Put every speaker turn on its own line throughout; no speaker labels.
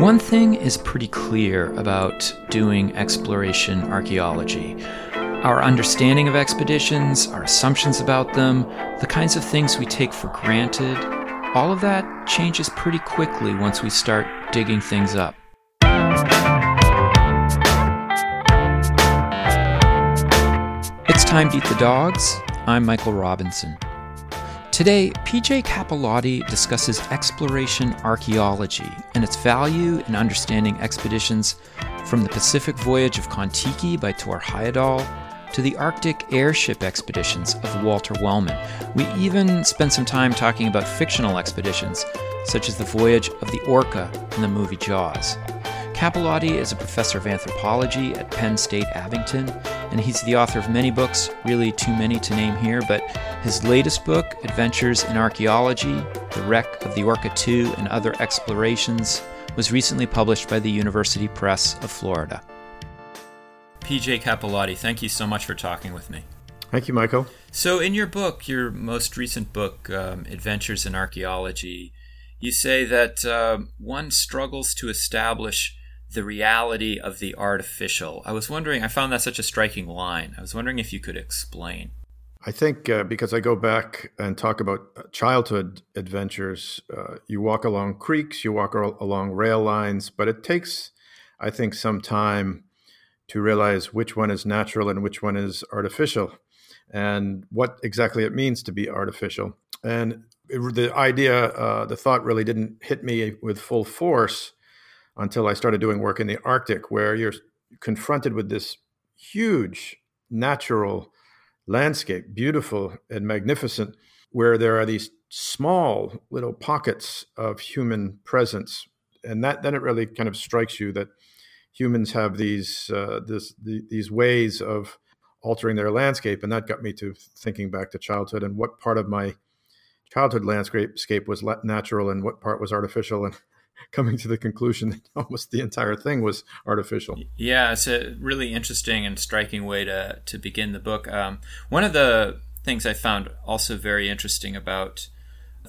One thing is pretty clear about doing exploration archaeology. Our understanding of expeditions, our assumptions about them, the kinds of things we take for granted, all of that changes pretty quickly once we start digging things up. It's time to eat the dogs. I'm Michael Robinson. Today, PJ Capelotti discusses exploration archaeology and its value in understanding expeditions from the Pacific Voyage of Kon-Tiki by Thor Heyerdahl to the Arctic airship expeditions of Walter Wellman. We even spend some time talking about fictional expeditions, such as the voyage of the Orca in the movie Jaws. Capelotti is a professor of anthropology at Penn State Abington, and he's the author of many books, really too many to name here, but his latest book, Adventures in Archaeology The Wreck of the Orca II and Other Explorations, was recently published by the University Press of Florida. PJ Capelotti, thank you so much for talking with me.
Thank you, Michael.
So, in your book, your most recent book, um, Adventures in Archaeology, you say that uh, one struggles to establish the reality of the artificial. I was wondering, I found that such a striking line. I was wondering if you could explain.
I think uh, because I go back and talk about uh, childhood adventures, uh, you walk along creeks, you walk along rail lines, but it takes, I think, some time to realize which one is natural and which one is artificial and what exactly it means to be artificial. And the idea, uh, the thought really didn't hit me with full force until I started doing work in the Arctic, where you're confronted with this huge natural landscape, beautiful and magnificent, where there are these small little pockets of human presence. And that then it really kind of strikes you that humans have these uh, this, the, these ways of altering their landscape, and that got me to thinking back to childhood and what part of my childhood landscape was natural and what part was artificial, and coming to the conclusion that almost the entire thing was artificial.
Yeah, it's a really interesting and striking way to to begin the book. Um, one of the things I found also very interesting about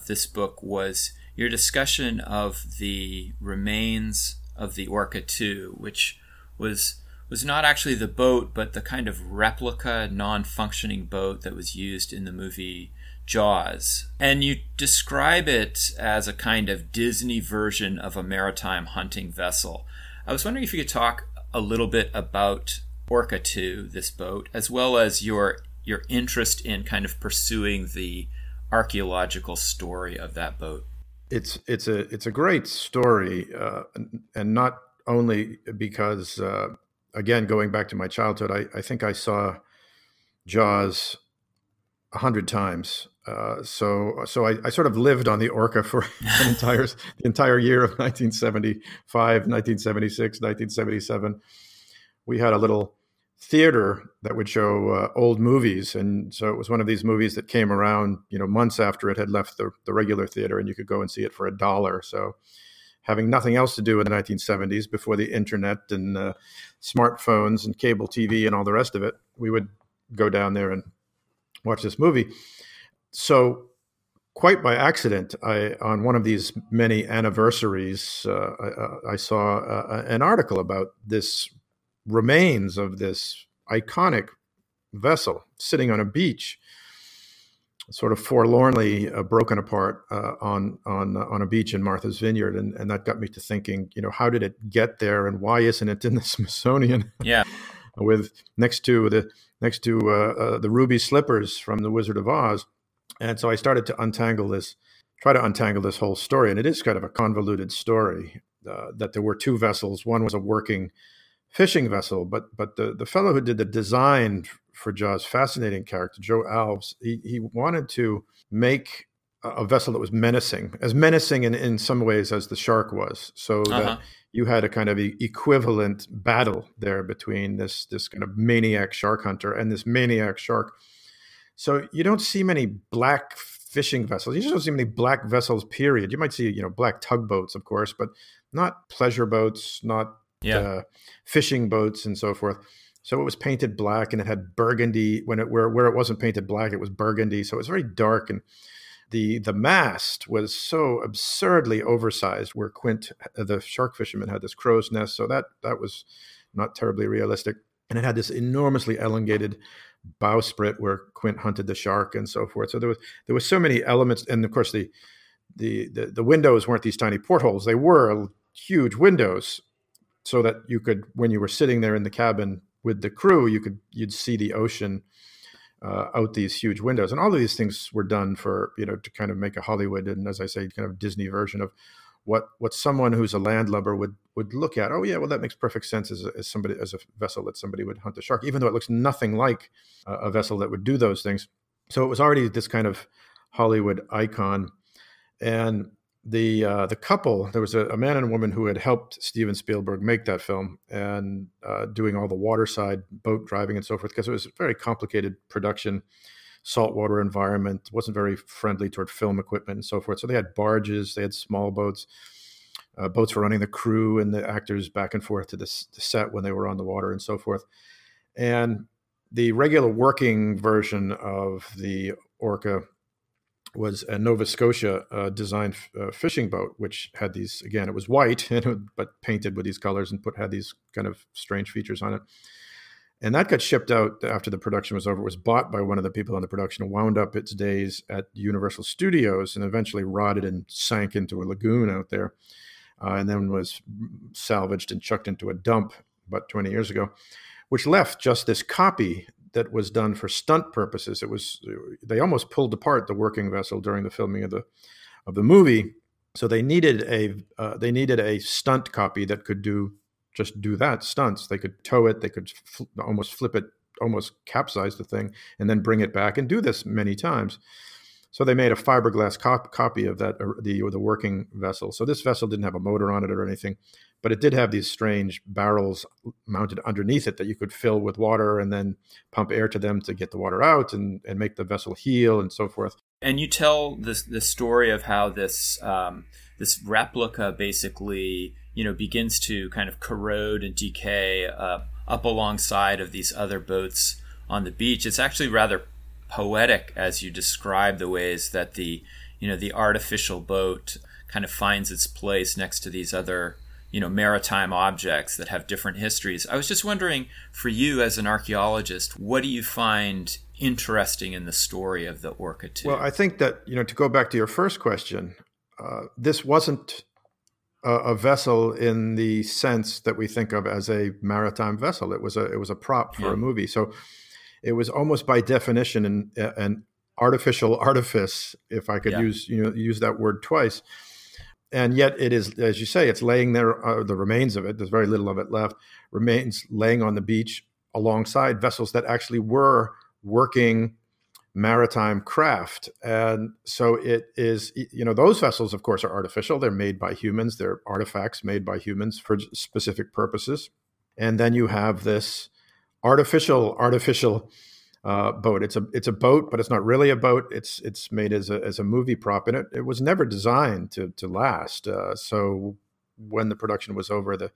this book was your discussion of the remains of the Orca II, which was was not actually the boat, but the kind of replica, non-functioning boat that was used in the movie Jaws. And you describe it as a kind of Disney version of a maritime hunting vessel. I was wondering if you could talk a little bit about Orca 2, this boat, as well as your your interest in kind of pursuing the archaeological story of that boat.
It's it's a it's a great story, uh, and not only because uh, again going back to my childhood, I, I think I saw Jaws a hundred times uh, so so I, I, sort of lived on the Orca for an entire the entire year of 1975, 1976, 1977. We had a little theater that would show uh, old movies, and so it was one of these movies that came around, you know, months after it had left the, the regular theater, and you could go and see it for a dollar. So, having nothing else to do in the 1970s before the internet and uh, smartphones and cable TV and all the rest of it, we would go down there and watch this movie. So quite by accident, I on one of these many anniversaries, uh, I, uh, I, saw uh, an article about this remains of this iconic vessel sitting on a beach, sort of forlornly uh, broken apart uh, on on uh, on a beach in Martha's Vineyard, and, and that got me to thinking, you know, how did it get there, and why isn't it in the Smithsonian?
Yeah,
with next to the next to the ruby slippers from the Wizard of Oz and so I started to untangle this, try to untangle this whole story. And it is kind of a convoluted story uh, that there were two vessels. One was a working fishing vessel, but but the, the fellow who did the design for Jaws, fascinating character, Joe Alves, he, he wanted to make a vessel that was menacing, as menacing in, in some ways as the shark was. So uh-huh. that you had a kind of equivalent battle there between this this kind of maniac shark hunter and this maniac shark so you don't see many black fishing vessels. You just don't see many black vessels. Period. You might see you know black tugboats, of course, but not pleasure boats, not yeah. uh, fishing boats, and so forth. So it was painted black, and it had burgundy when it where where it wasn't painted black, it was burgundy. So it was very dark and the the mast was so absurdly oversized where quint uh, the shark fisherman had this crow's nest so that that was not terribly realistic. And it had this enormously elongated bowsprit where quint hunted the shark and so forth. So there was there was so many elements and of course the the the, the windows weren't these tiny portholes. They were huge windows so that you could when you were sitting there in the cabin with the crew you could you'd see the ocean uh, out these huge windows. And all of these things were done for, you know, to kind of make a Hollywood and, as I say, kind of Disney version of what what someone who's a landlubber would would look at. Oh yeah, well that makes perfect sense as, as somebody as a vessel that somebody would hunt a shark, even though it looks nothing like a vessel that would do those things. So it was already this kind of Hollywood icon, and the uh, the couple there was a, a, man and a woman who had helped Steven Spielberg make that film and uh, doing all the waterside boat driving and so forth because it was a very complicated production saltwater environment wasn't very friendly toward film equipment and so forth. So they had barges they had small boats uh, boats for running the crew and the actors back and forth to the, the set when they were on the water and so forth. And the regular working version of the orca was a Nova Scotia uh, designed uh, fishing boat, which had these again. It was white, but painted with these colors and put had these kind of strange features on it. And that got shipped out after the production was over. It was bought by one of the people on the production, wound up its days at Universal Studios, and eventually rotted and sank into a lagoon out there, uh, and then was salvaged and chucked into a dump about 20 years ago, which left just this copy that was done for stunt purposes. It was they almost pulled apart the working vessel during the filming of the of the movie. So they needed a uh, they needed a stunt copy that could do just do that stunts. They could tow it, they could fl- almost flip it, almost capsize the thing, and then bring it back and do this many times. So they made a fiberglass cop- copy of that uh, the the working vessel. So this vessel didn't have a motor on it or anything, but it did have these strange barrels mounted underneath it that you could fill with water and then pump air to them to get the water out and, and make the vessel heel and so forth.
And you tell this the story of how this um, this replica basically you know begins to kind of corrode and decay uh, up alongside of these other boats on the beach. It's actually rather poetic as you describe the ways that the you know the artificial boat kind of finds its place next to these other you know maritime objects that have different histories. I was just wondering for you as an archaeologist, what do you find interesting in the story of the Orca 2?
Well, I think that you know to go back to your first question, uh, this wasn't a, a, vessel in the sense that we think of as a maritime vessel. It was a it was a prop for yeah. a movie. So it was almost by definition an, an artificial artifice, if I could yeah. use you know use that word twice and yet it is, as you say, it's laying there. Uh, the remains of it. There's very little of it left. Remains laying on the beach alongside vessels that actually were working maritime craft. And so it is, you know, those vessels, of course, are artificial. They're made by humans. They're artifacts made by humans for specific purposes. And then you have this artificial, artificial uh, boat. It's a it's a boat, but it's not really a boat. It's it's made as a as a movie prop, and it, it was never designed to to last. Uh, so when the production was over, the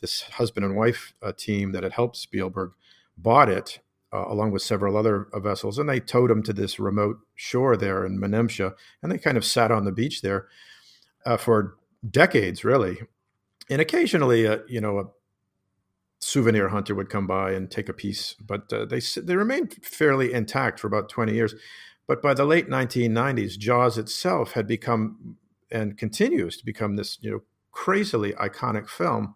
this husband and wife uh, team that had helped Spielberg bought it uh, along with several other uh, vessels, and they towed them to this remote shore there in Menemsha, and they kind of sat on the beach there uh, for decades, really. And occasionally, you know, a souvenir hunter would come by and take a piece, but uh, they they remained fairly intact for about 20 years. But by the late 1990s, Jaws itself had become and continues to become this you know crazily iconic film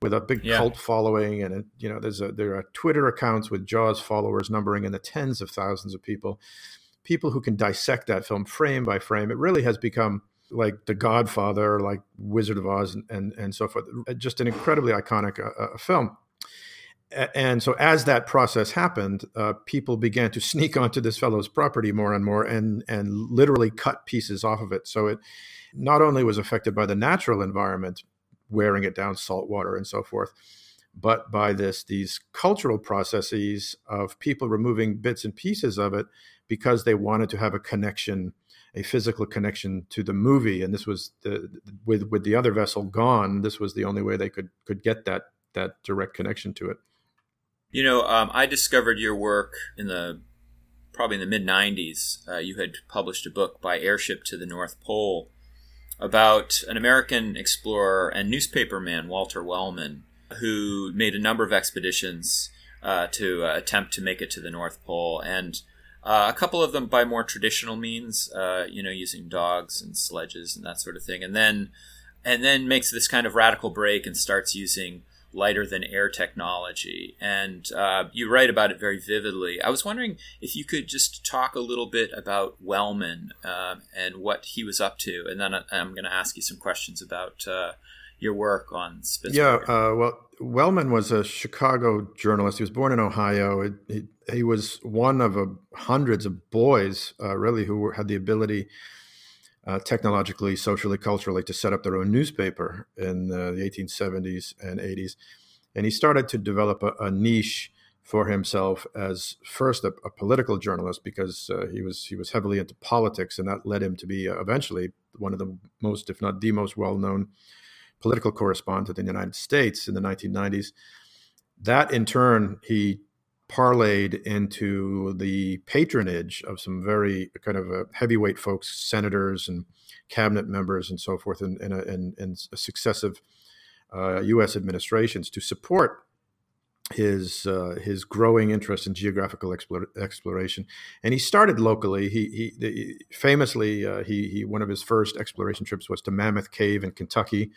with a big yeah. cult following, and you know there's a there are Twitter accounts with Jaws followers numbering in the tens of thousands of people, people who can dissect that film frame by frame. It really has become like The Godfather, like Wizard of Oz, and and, and so forth. Just an incredibly iconic uh, uh film and so as that process happened, uh, people began to sneak onto this fellow's property more and more, and and literally cut pieces off of it. So it not only was affected by the natural environment, wearing it down, salt water and so forth, but by this these cultural processes of people removing bits and pieces of it because they wanted to have a connection, a physical connection to the movie. And this was the with with the other vessel gone, this was the only way they could could get that that direct connection to it.
You know, um, I discovered your work in the probably in the mid 90s, uh, you had published a book by Airship to the North Pole about an American explorer and newspaperman, Walter Wellman, who made a number of expeditions uh, to uh, attempt to make it to the North Pole. And uh, a couple of them by more traditional means, uh, you know, using dogs and sledges and that sort of thing. And then, and then makes this kind of radical break and starts using lighter than air technology. And uh, you write about it very vividly. I was wondering if you could just talk a little bit about Wellman uh, and what he was up to. And then I'm going to ask you some questions about uh, your work on Spitsbergen.
Yeah, uh, well, Wellman was a Chicago journalist. He was born in Ohio. Was one of a, hundreds of boys, uh, really, who were, had the ability – uh, technologically, socially, culturally to set up their own newspaper in the 1870s and 80s. And he started to develop a, a niche for himself as first a, a political journalist because uh, he was he was heavily into politics, and that led him to be uh, eventually one of the most, if not the most, well-known political correspondent in the United States in the 1990s. That in turn, he parlayed into the patronage of some very kind of heavyweight folks, senators and cabinet members and so forth, in, in, in successive uh, U.S. administrations to support his uh, his growing interest in geographical explore, exploration, and he started locally. He, he famously uh, he, he one of his first exploration trips was to Mammoth Cave in Kentucky,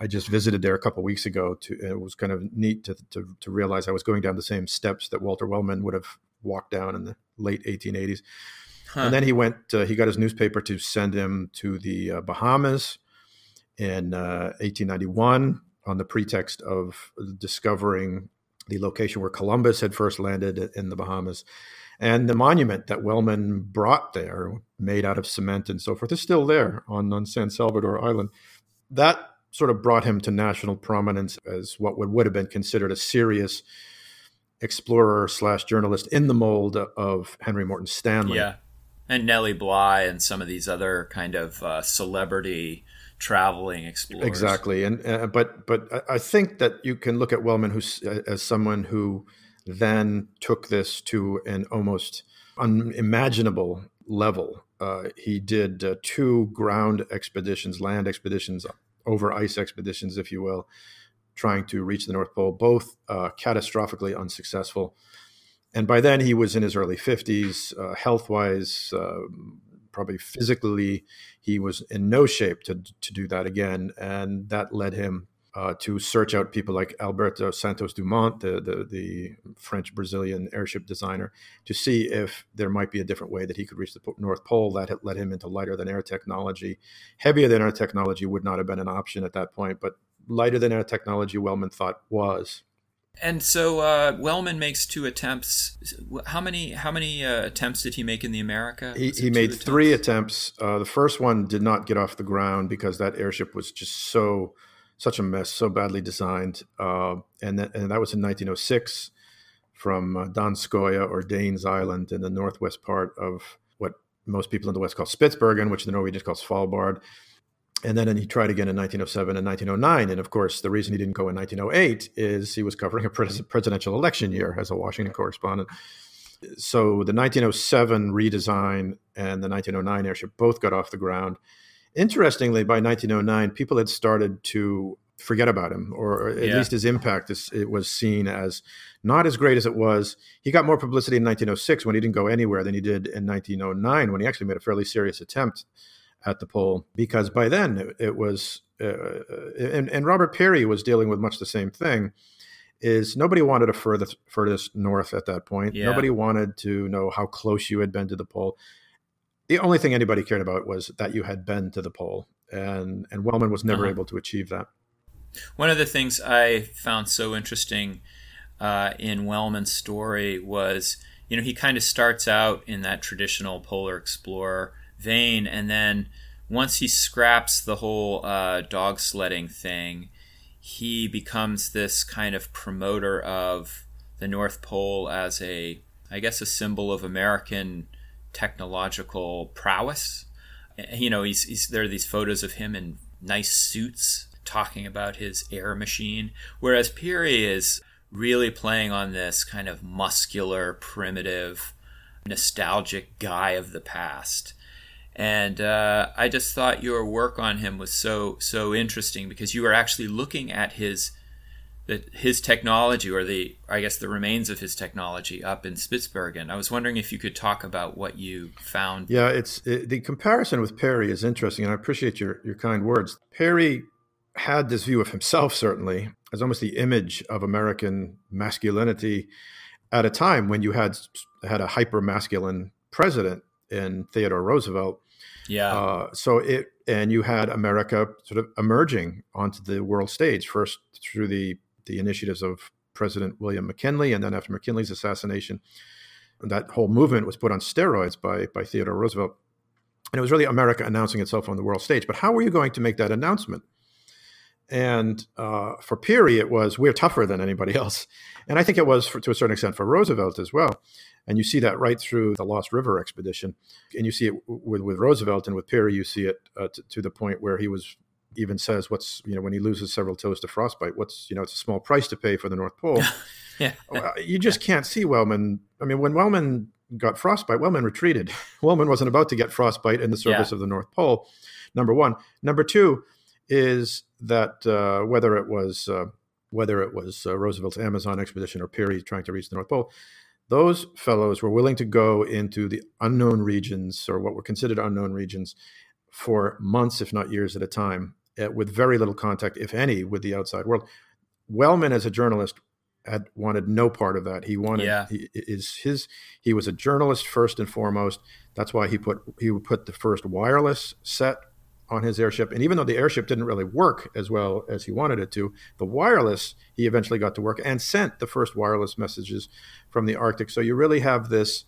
I just visited there a couple weeks ago. To it was kind of neat to, to, to realize I was going down the same steps that Walter Wellman would have walked down in the late 1880s. Huh. And then he went. Uh, he got his newspaper to send him to the uh, Bahamas in uh, 1891 on the pretext of discovering the location where Columbus had first landed in the Bahamas. And the monument that Wellman brought there, made out of cement and so forth, is still there on, on San Salvador Island. That sort of brought him to national prominence as what would, would have been considered a serious explorer slash journalist in the mold of Henry Morton Stanley.
Yeah. And Nellie Bly and some of these other kind of uh, celebrity traveling explorers.
Exactly. And uh, but but I think that you can look at Wellman who's uh, as someone who then took this to an almost unimaginable level. Uh, he did uh, two ground expeditions, land expeditions over ice expeditions, if you will, trying to reach the North Pole, both uh, catastrophically unsuccessful. And by then, he was in his early 50s, uh, health wise, uh, probably physically, he was in no shape to, to do that again. And that led him uh, to search out people like Alberto Santos Dumont, the, the, the French Brazilian airship designer, to see if there might be a different way that he could reach the North Pole. That led him into lighter than air technology. Heavier than air technology would not have been an option at that point, but lighter than air technology, Wellman thought was.
And so uh, Wellman makes two attempts. How many how many uh, attempts did he make in the America?
He, he made attempts? three attempts. Uh, the first one did not get off the ground because that airship was just so such a mess, so badly designed. Uh, and, that, and that was in 1906 from uh, or Danes Island in the northwest part of what most people in the West call Spitsbergen, which the Norwegians call Svalbard. And then and he tried again in 1907 and 1909. And of course, the reason he didn't go in 1908 is he was covering a pres- presidential election year as a Washington correspondent. So the 1907 redesign and the 1909 airship both got off the ground. Interestingly, by 1909, people had started to forget about him, or at yeah. least his impact is, it was seen as not as great as it was. He got more publicity in 1906 when he didn't go anywhere than he did in 1909 when he actually made a fairly serious attempt at the pole Because by then it, it was, uh, uh, and, and Robert Peary was dealing with much the same thing. Is nobody wanted a furthest furthest north at that point. Yeah. Nobody wanted to know how close you had been to the pole the only thing anybody cared about was that you had been to the pole, and and Wellman was never uh-huh. able to achieve that.
One of the things I found so interesting uh, in Wellman's story was, you know, he kind of starts out in that traditional polar explorer vein, and then once he scraps the whole uh, dog sledding thing, he becomes this kind of promoter of the North Pole as a, I guess, a symbol of American technological prowess. You know, he's, he's there are these photos of him in nice suits talking about his air machine, whereas Peary is really playing on this kind of muscular, primitive nostalgic guy of the past. And uh, I just thought your work on him was so so interesting because you were actually looking at his that his technology or the I guess the remains of his technology up in Spitsbergen. I was wondering if you could talk about what you found.
Yeah, it's it, the comparison with Peary is interesting, and I appreciate your your kind words. Peary had this view of himself certainly as almost the image of American masculinity at a time when you had had a hyper masculine president in Theodore Roosevelt.
Yeah. Uh,
so it and you had America sort of emerging onto the world stage first through the the initiatives of President William McKinley, and then after McKinley's assassination, that whole movement was put on steroids by by Theodore Roosevelt, and it was really America announcing itself on the world stage. But how were you going to make that announcement? And uh, for Peary, it was we're tougher than anybody else, and I think it was for, to a certain extent for Roosevelt as well. And you see that right through the Lost River expedition, and you see it with with Roosevelt and with Peary. You see it uh, to, to the point where he was even says what's you know when he loses several toes to frostbite what's you know it's a small price to pay for the north pole. Yeah. You just can't see wellman. I mean when wellman got frostbite wellman retreated. Wellman wasn't about to get frostbite in the service yeah. of the north pole number one. Number two is that uh, whether it was uh, whether it was uh, roosevelt's amazon expedition or peary trying to reach the north pole those fellows were willing to go into the unknown regions or what were considered unknown regions for months, if not years at a time, uh, with very little contact, if any, with the outside world. Wellman, as a journalist, had wanted no part of that. He wanted yeah. he, is his he was a journalist first and foremost. That's why he put he would put the first wireless set on his airship. And even though the airship didn't really work as well as he wanted it to, the wireless he eventually got to work and sent the first wireless messages from the Arctic. So you really have this.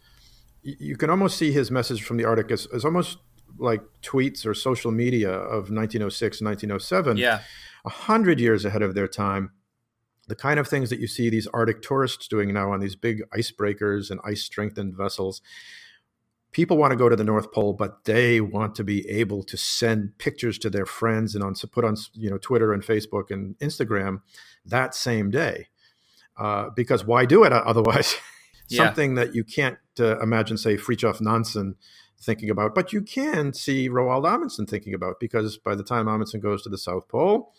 You can almost see his message from the Arctic as, as almost like tweets or social media of 1906 1907
yeah
a hundred years ahead of their time the kind of things that you see these arctic tourists doing now on these big icebreakers and ice strengthened vessels people want to go to the north pole but they want to be able to send pictures to their friends and on put on you know twitter and facebook and instagram that same day uh, because why do it otherwise yeah. something that you can't uh, imagine say fridtjof nansen thinking about, but you can see Roald Amundsen thinking about because by the time Amundsen goes to the South Pole,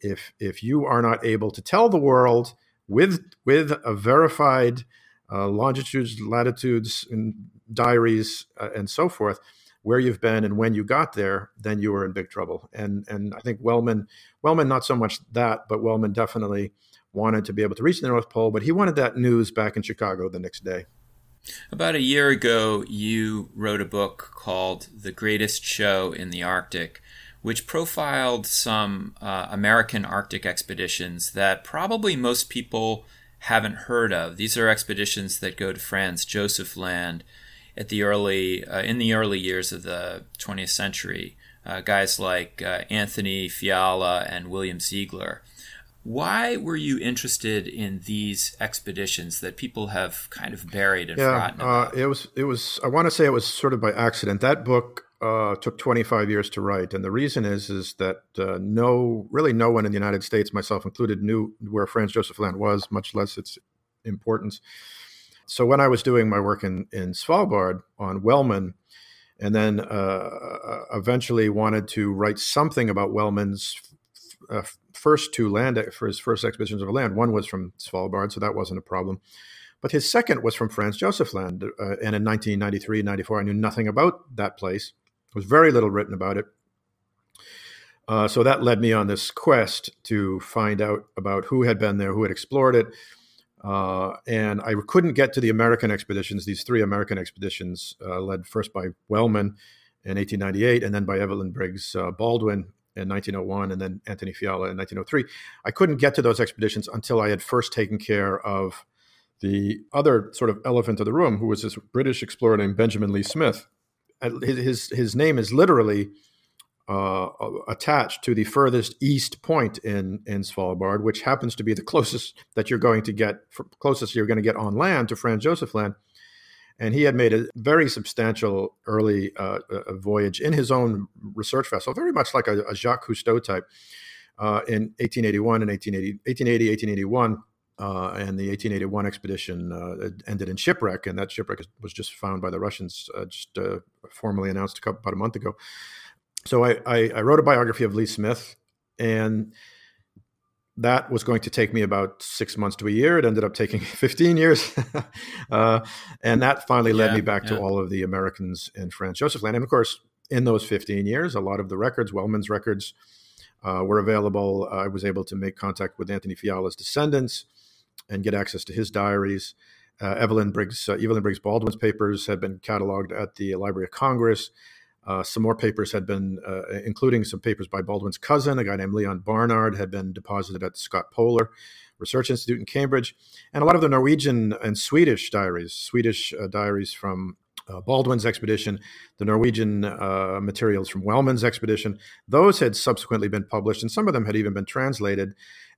if if you are not able to tell the world with with a verified uh, longitudes, latitudes, and diaries uh, and so forth, where you've been and when you got there, then you were in big trouble. And and I think Wellman Wellman not so much that, but Wellman definitely wanted to be able to reach the North Pole, but he wanted that news back in Chicago the next day.
About a year ago, you wrote a book called The Greatest Show in the Arctic, which profiled some uh, American Arctic expeditions that probably most people haven't heard of. These are expeditions that go to Franz Josef Land at the early uh, in the early years of the 20th century. Uh, guys like uh, Anthony Fiala and William Ziegler. Why were you interested in these expeditions that people have kind of buried and yeah, forgotten?
Uh, it was it was I want to say it was sort of by accident. That book uh, took 25 years to write, and the reason is is that uh, no, really no one in the United States, myself included, knew where Franz Josef Land was, much less its importance. So when I was doing my work in in Svalbard on Wellman, and then uh, eventually wanted to write something about Wellman's uh, first two land for his first expeditions over land. One was from Svalbard, so that wasn't a problem. But his second was from Franz Josef Land, uh, and in 1993 94, I knew nothing about that place. There was very little written about it. Uh, so that led me on this quest to find out about who had been there, who had explored it. Uh, and I couldn't get to the American expeditions, these three American expeditions, uh, led first by Wellman in 1898 and then by Evelyn Briggs uh, Baldwin in 1901 and then Anthony Fiala in 1903. I couldn't get to those expeditions until I had first taken care of the other sort of elephant of the room, who was this British explorer named Benjamin Leigh Smith. His, his, his name is literally uh, attached to the furthest east point in, in Svalbard, which happens to be the closest that you're going to get, closest you're going to get on land to Franz Josef Land and he had made a very substantial early uh, uh voyage in his own research vessel, very much like a, a Jacques Cousteau type, uh, in 1881 and 1880, 1880, 1881. uh, and the 1881 expedition uh, ended in shipwreck, and that shipwreck was just found by the Russians, uh, just uh, formally announced a couple, about a month ago. So I, I, I, wrote a biography of Leigh Smith, and that was going to take me about six months to a year. It ended up taking 15 years. uh, and that finally led yeah, me back yeah. to all of the Americans in Franz Josef Land. And of course, in those 15 years, a lot of the records, Wellman's records, uh, were available. I was able to make contact with Anthony Fiala's descendants and get access to his diaries. Uh, Evelyn Briggs, uh, Evelyn Briggs Baldwin's papers had been cataloged at the Library of Congress. Uh, some more papers had been, uh, including some papers by Baldwin's cousin, a guy named Leon Barnard, had been deposited at the Scott Polar Research Institute in Cambridge. And a lot of the Norwegian and Swedish diaries, Swedish uh, diaries from uh, Baldwin's expedition, the Norwegian uh, materials from Wellman's expedition, those had subsequently been published, and some of them had even been translated.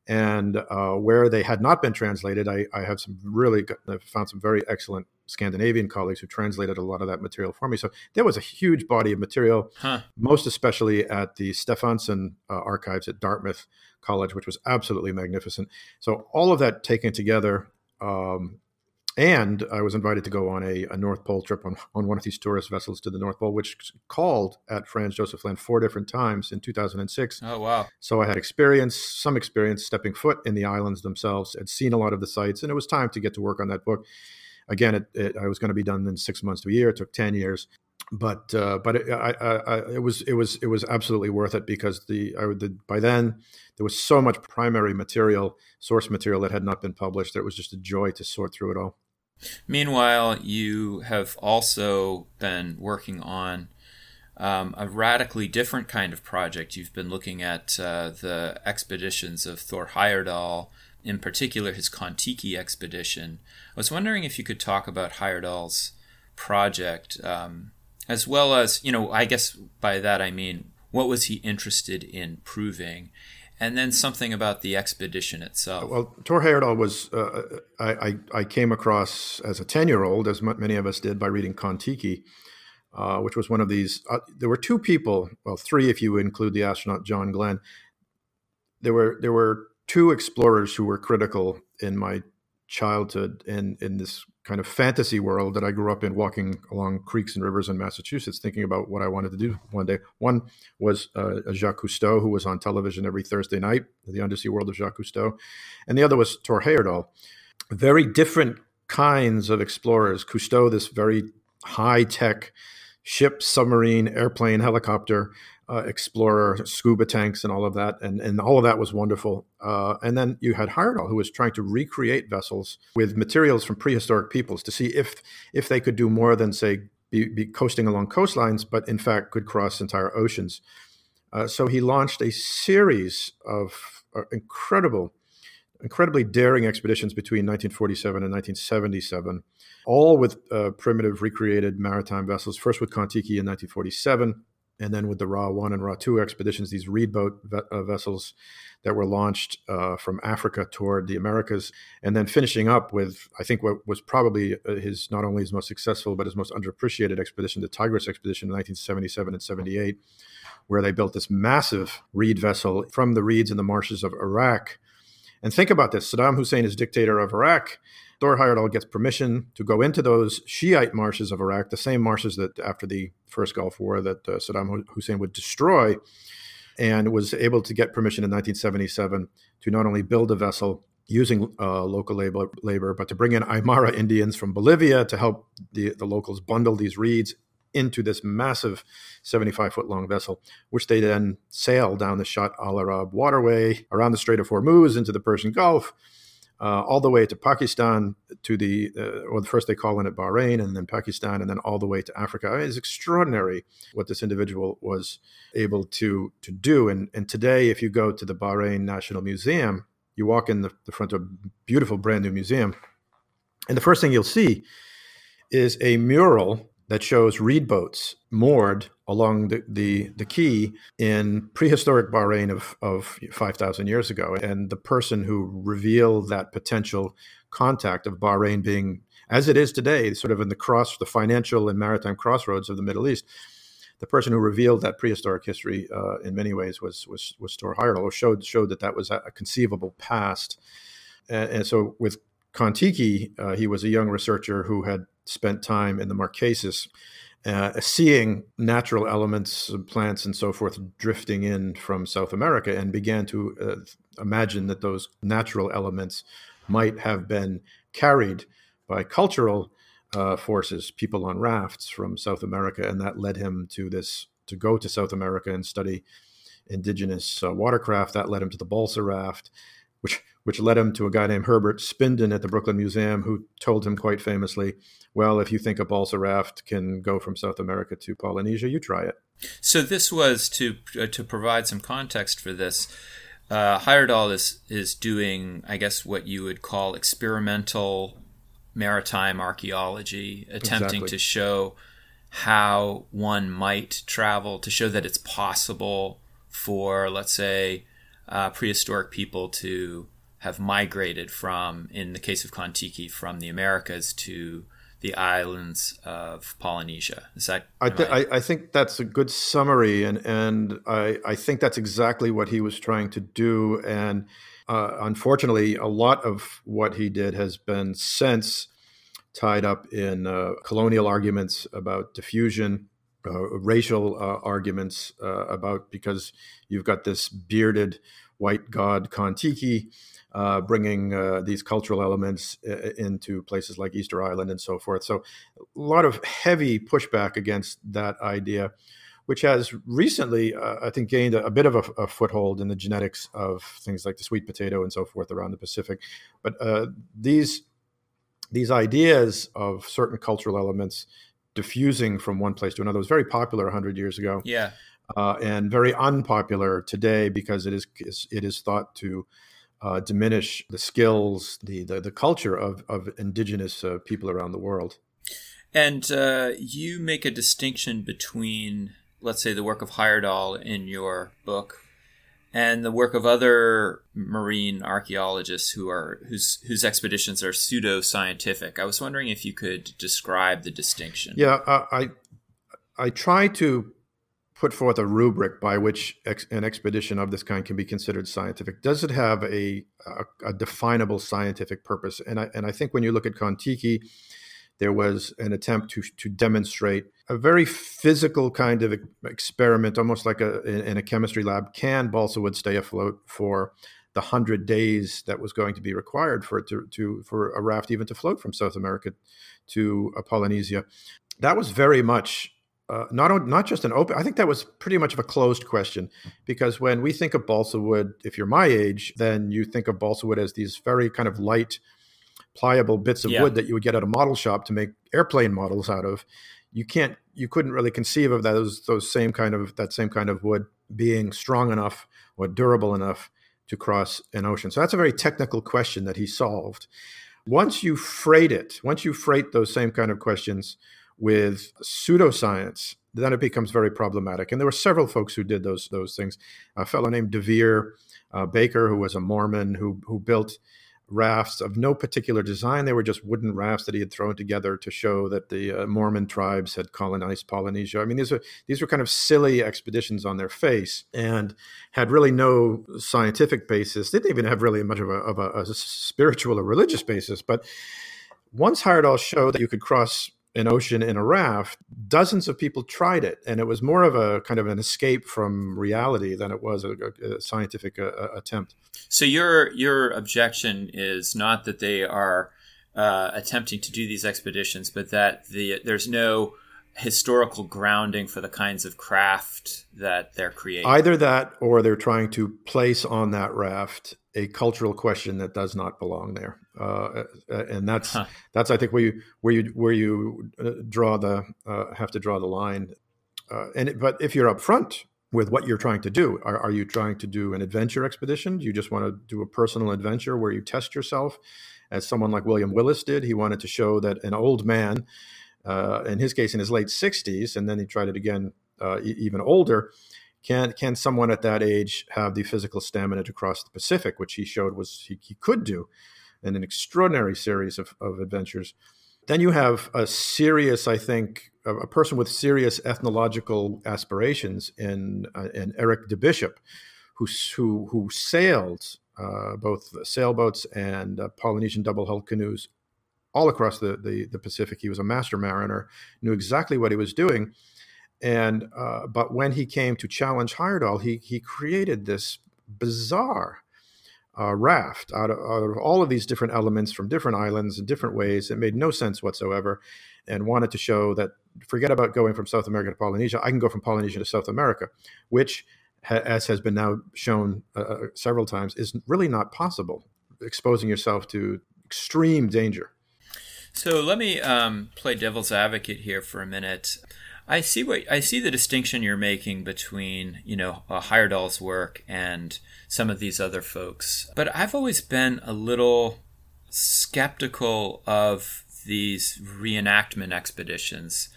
And uh, where they had not been translated, I, I have some really I've found some very excellent Scandinavian colleagues who translated a lot of that material for me. So there was a huge body of material, huh. most especially at the Stefansson uh, archives at Dartmouth College, which was absolutely magnificent. So all of that taken together. Um, and I was invited to go on a, a, North Pole trip on, on one of these tourist vessels to the North Pole, which called at Franz Josef Land four different times in 2006.
Oh, wow.
So I had experience, some experience stepping foot in the islands themselves, had seen a lot of the sites, and it was time to get to work on that book. Again, it, it, I was going to be done in six months to a year. It took 10 years. But uh, but it, I, I, it was it was it was absolutely worth it because the, I, the by then there was so much primary material source material that had not been published that it was just a joy to sort through it all.
Meanwhile, you have also been working on um, a radically different kind of project. You've been looking at uh, the expeditions of Thor Heyerdahl, in particular his Kon-Tiki expedition. I was wondering if you could talk about Heyerdahl's project, um, as well as, you know, I guess by that I mean, what was he interested in proving? and then something about the expedition itself.
Well, Thor Heyerdahl was uh, I, I, I came across as a ten year old, as many of us did, by reading Kon-Tiki, uh, which was one of these. Uh, there were two people, well, three if you include the astronaut John Glenn. There were there were two explorers who were critical in my childhood in in this kind of fantasy world that I grew up in, walking along creeks and rivers in Massachusetts, thinking about what I wanted to do one day. One was uh, Jacques Cousteau, who was on television every Thursday night, The Undersea World of Jacques Cousteau, and the other was Thor Heyerdahl. Very different kinds of explorers. Cousteau, this very high tech ship, submarine, airplane, helicopter uh, explorer, scuba tanks, and all of that, and and all of that was wonderful. Uh, and then you had Heyerdahl, who was trying to recreate vessels with materials from prehistoric peoples to see if if they could do more than say be, be coasting along coastlines, but in fact could cross entire oceans. Uh, so he launched a series of uh, incredible, incredibly daring expeditions between 1947 and 1977, all with uh, primitive recreated maritime vessels. First with Kon-Tiki in 1947 and then with the Ra 1 and Ra 2 expeditions, these reed boat ve- uh, vessels that were launched uh, from Africa toward the Americas, and then finishing up with, I think, what was probably uh, his not only his most successful but his most underappreciated expedition, the Tigris expedition in 1977 and 78, where they built this massive reed vessel from the reeds in the marshes of Iraq. And think about this Saddam Hussein is dictator of Iraq. Thor Heyerdahl gets permission to go into those Shiite marshes of Iraq, the same marshes that after the first Gulf War that uh, Saddam Hussein would destroy, and was able to get permission in 1977 to not only build a vessel using uh, local labor, labor, but to bring in Aymara Indians from Bolivia to help the, the locals bundle these reeds into this massive 75 foot long vessel, which they then sail down the Shatt al Arab waterway around the Strait of Hormuz into the Persian Gulf uh, all the way to Pakistan, to the, uh, or first they call in it Bahrain and then Pakistan, and then all the way to Africa. I mean, it's extraordinary what this individual was able to, to do. And, and today, if you go to the Bahrain National Museum, you walk in the, the front of a beautiful brand new museum, and the first thing you'll see is a mural that shows reed boats moored along the, the, the quay in prehistoric Bahrain of, of 5,000 years ago. And the person who revealed that potential contact of Bahrain being, as it is today, sort of in the cross, the financial and maritime crossroads of the Middle East, the person who revealed that prehistoric history uh, in many ways was was was Heyerdahl, or showed showed that that was a conceivable past and, and so with Kon-Tiki, uh, he was a young researcher who had spent time in the Marquesas, uh, seeing natural elements, plants, and so forth drifting in from South America, and began to uh, imagine that those natural elements might have been carried by cultural uh, forces, people on rafts from South America, and that led him to this to go to South America and study indigenous uh, watercraft. That led him to the balsa raft, which which led him to a guy named Herbert Spinden at the Brooklyn Museum, who told him quite famously, "Well, if you think a balsa raft can go from South America to Polynesia, you try it."
So this was to uh, to provide some context for this. Uh, Heyerdahl is is doing, I guess, what you would call experimental maritime archaeology, attempting exactly. to show how one might travel, to show that it's possible for, let's say, uh, prehistoric people to have migrated from, in the case of Kon-Tiki, from the Americas to the islands of Polynesia. Is that?
I, th- I, I, think that's a good summary, and and I, I think that's exactly what he was trying to do. And uh, unfortunately, a lot of what he did has been since tied up in uh, colonial arguments about diffusion, uh, racial uh, arguments uh, about because you've got this bearded white god Kon-Tiki uh, bringing uh, these cultural elements into places like Easter Island and so forth. So, a lot of heavy pushback against that idea, which has recently, uh, I think, gained a, a bit of a, a, foothold in the genetics of things like the sweet potato and so forth around the Pacific. But uh, these these ideas of certain cultural elements diffusing from one place to another was very popular 100 years ago.
Yeah.
Uh, and very unpopular today because it is it is thought to uh, diminish the skills, the, the, the culture of of indigenous uh, people around the world.
And uh, you make a distinction between, let's say, the work of Heyerdahl in your book and the work of other marine archaeologists who are whose whose expeditions are pseudo scientific. I was wondering if you could describe the distinction.
Yeah, uh, I I try to put forth a rubric by which ex- an expedition of this kind can be considered scientific. Does it have a, a, a definable scientific purpose? And I and I think when you look at Kon-Tiki, there was an attempt to to demonstrate a very physical kind of experiment, almost like a in a chemistry lab. Can balsa wood stay afloat for the hundred days that was going to be required for it to, to for a raft even to float from South America to uh, Polynesia? That was very much uh, not not just an open. I think that was pretty much of a closed question, because when we think of balsa wood, if you're my age, then you think of balsa wood as these very kind of light, pliable bits of yeah. wood that you would get at a model shop to make airplane models out of you can't you couldn't really conceive of those those same kind of that same kind of wood being strong enough or durable enough to cross an ocean. So that's a very technical question that he solved. Once you freight it, once you freight those same kind of questions with pseudoscience, then it becomes very problematic. And there were several folks who did those those things. A fellow named DeVere uh, Baker, who was a Mormon, who who built rafts of no particular design. They were just wooden rafts that he had thrown together to show that the uh, Mormon tribes had colonized Polynesia. I mean, these are these were kind of silly expeditions on their face and had really no scientific basis. They didn't even have really much of a, of a, a spiritual or religious basis. But once Heyerdahl showed that you could cross an ocean in a raft, dozens of people tried it, and it was more of a kind of an escape from reality than it was a, a scientific uh, uh, attempt.
So your your objection is not that they are uh, attempting to do these expeditions, but that the there's no historical grounding for the kinds of craft that they're creating.
Either that, or they're trying to place on that raft a cultural question that does not belong there, uh, uh, and that's huh. that's I think where you where you where you uh, draw the uh, have to draw the line. Uh, and it, but if you're upfront with what you're trying to do, are, are you trying to do an adventure expedition? Do you just want to do a personal adventure where you test yourself, as someone like William Willis did? He wanted to show that an old man, uh, in his case, in his late 60s, and then he tried it again e- even older can can someone at that age have the physical stamina to cross the Pacific, which he showed was he, he could do in an extraordinary series of, of adventures. Then you have a serious, I think, a, person with serious ethnological aspirations in uh, in Eric de Bisschop, who who who sailed uh, both sailboats and uh, Polynesian double hull canoes all across the, the, the Pacific. He was a master mariner, knew exactly what he was doing. And uh, but when he came to challenge Heyerdahl, he he created this bizarre uh, raft out of, out of, all of these different elements from different islands in different ways. It made no sense whatsoever, and wanted to show that forget about going from South America to Polynesia. I can go from Polynesia to South America, which, as has been now shown uh, uh several times, is really not possible. Exposing yourself to extreme danger.
So let me um, play devil's advocate here for a minute. I see what I see the distinction you're making between you know uh, Heyerdahl's work and some of these other folks, but I've always been a little skeptical of these reenactment expeditions.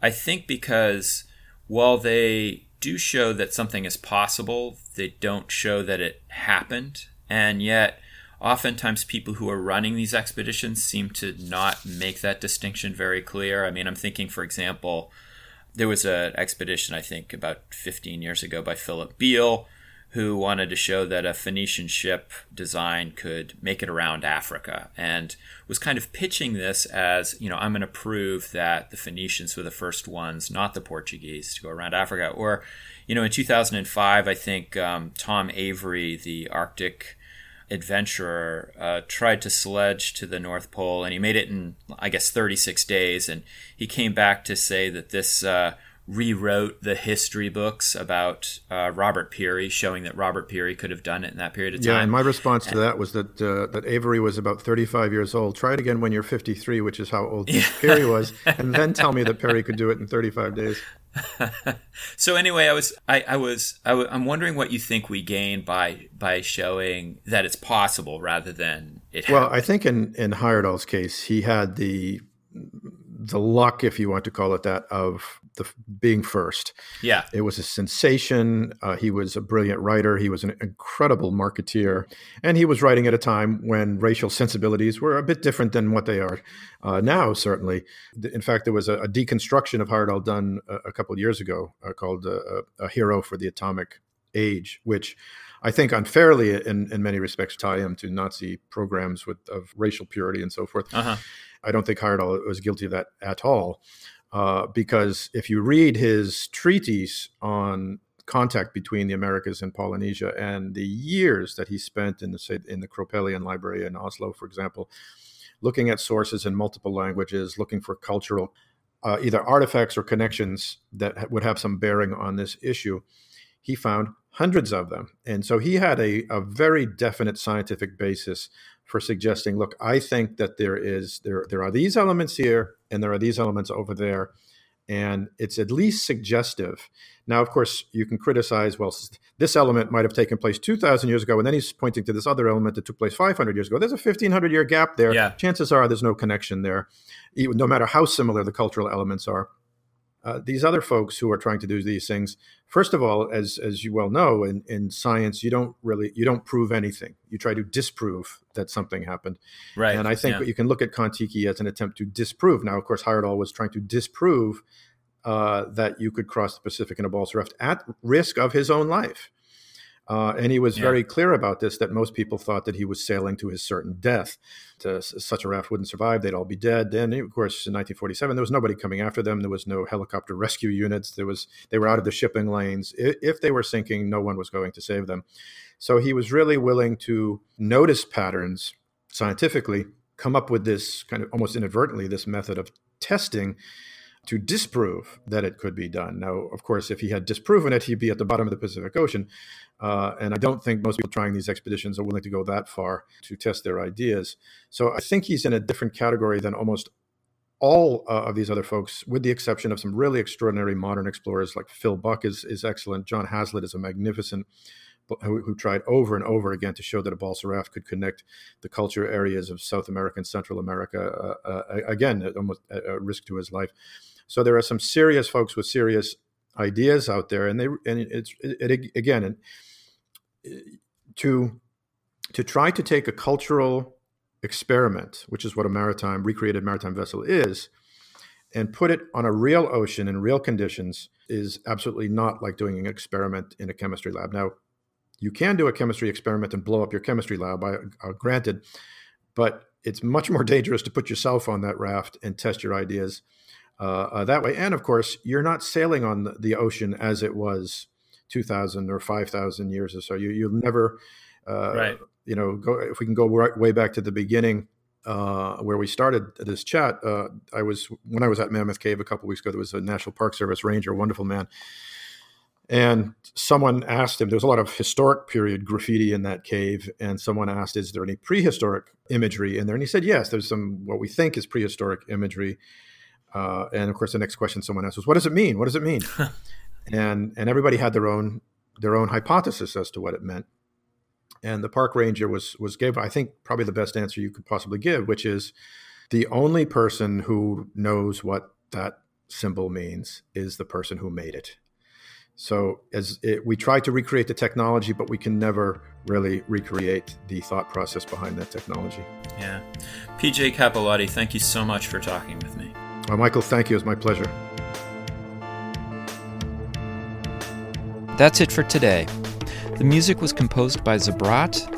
I think because while they do show that something is possible, they don't show that it happened, and yet oftentimes people who are running these expeditions seem to not make that distinction very clear. I mean, I'm thinking, for example, there was an expedition, I think, about 15 years ago by Philip Beale, who wanted to show that a Phoenician ship design could make it around Africa and was kind of pitching this as, you know, I'm going to prove that the Phoenicians were the first ones, not the Portuguese, to go around Africa. Or, you know, in 2005, I think um, Tom Avery, the Arctic adventurer uh, tried to sledge to the North Pole, and he made it in, I guess, 36 days. And he came back to say that this uh, rewrote the history books about uh, Robert Peary, showing that Robert Peary could have done it in that period of time.
Yeah, and my response to that was that uh, that Avery was about 35 years old. Try it again when you're 53, which is how old Peary was, and then tell me that Peary could do it in 35 days.
so anyway, I was I, I was I w- I'm wondering what you think we gain by by showing that it's possible rather than it.
Well, I think in in Heyerdahl's case, he had the the luck, if you want to call it that, of the being first.
Yeah,
it was a sensation. Uh, he was a brilliant writer. He was an incredible marketeer, and he was writing at a time when racial sensibilities were a bit different than what they are uh, now. Certainly, in fact, there was a, a deconstruction of Heyerdahl done a, a couple of years ago uh, called uh, "A Hero for the Atomic Age," which. I think unfairly, in, in many respects, tie him to Nazi programs with of racial purity and so forth. Uh-huh. I don't think Heyerdahl was guilty of that at all. Uh, because if you read his treatise on contact between the Americas and Polynesia and the years that he spent in the say, in the Kroepelien Library in Oslo, for example, looking at sources in multiple languages, looking for cultural uh, either artifacts or connections that would have some bearing on this issue, he found hundreds of them. And so he had a, a very definite scientific basis for suggesting, look, I think that there is there there are these elements here and there are these elements over there, and it's at least suggestive. Now, of course, you can criticize. Well, this element might have taken place two thousand years ago, and then he's pointing to this other element that took place five hundred years ago. There's a fifteen hundred year gap there.
Yeah.
Chances are there's no connection there, no matter how similar the cultural elements are. Uh, these other folks who are trying to do these things first of all as as you well know in, in science you don't really you don't prove anything. You try to disprove that something happened.
Right
and i think yeah. you can look at Kon-Tiki as an attempt to disprove. Now of course Heyerdahl was trying to disprove uh, that you could cross the pacific in a balsa raft at risk of his own life uh, and he was yeah. very clear about this that most people thought that he was sailing to his certain death. To, such a raft wouldn't survive, they'd all be dead. Then, of course, in 1947, there was nobody coming after them. There was no helicopter rescue units. There was They were out of the shipping lanes. If they were sinking, no one was going to save them. So he was really willing to notice patterns scientifically, come up with this kind of almost inadvertently, this method of testing to disprove that it could be done. Now, of course, if he had disproven it, he'd be at the bottom of the Pacific Ocean. Uh, and I don't think most people trying these expeditions are willing to go that far to test their ideas. So I think he's in a different category than almost all uh, of these other folks, with the exception of some really extraordinary modern explorers like Phil Buck is, is excellent. John Haslett is a magnificent who, who, tried over and over again to show that a balsa raft could connect the culture areas of South America and Central America. Uh, uh, again, almost a risk to his life. So there are some serious folks with serious ideas out there, and they and it's it, it, again and to to try to take a cultural experiment, which is what a maritime recreated maritime vessel is, and put it on a real ocean in real conditions is absolutely not like doing an experiment in a chemistry lab. Now, You can do a chemistry experiment and blow up your chemistry lab, I, uh, granted, but it's much more dangerous to put yourself on that raft and test your ideas uh, uh, that way. And of course, you're not sailing on the ocean as it was 2,000 or 5,000 years or so. You, you'll never, uh, right. you know, go, if we can go right, way back to the beginning, uh, where we started this chat, uh, I was when I was at Mammoth Cave a couple weeks ago. There was a National Park Service ranger, wonderful man, and someone asked him. There was a lot of historic period graffiti in that cave, and someone asked, "Is there any prehistoric imagery in there?" And he said, "Yes, there's some what we think is prehistoric imagery." Uh, and of course, the next question someone asked was, "What does it mean? What does it mean?" and and everybody had their own their own hypothesis as to what it meant. And the park ranger was was gave, I think, probably the best answer you could possibly give, which is the only person who knows what that symbol means is the person who made it. So as it, we try to recreate the technology, but we can never really recreate the thought process behind that technology.
Yeah. PJ Capelotti, thank you so much for talking with me.
Well, Michael, thank you. It's my pleasure.
That's it for today. The music was composed by Zabrat.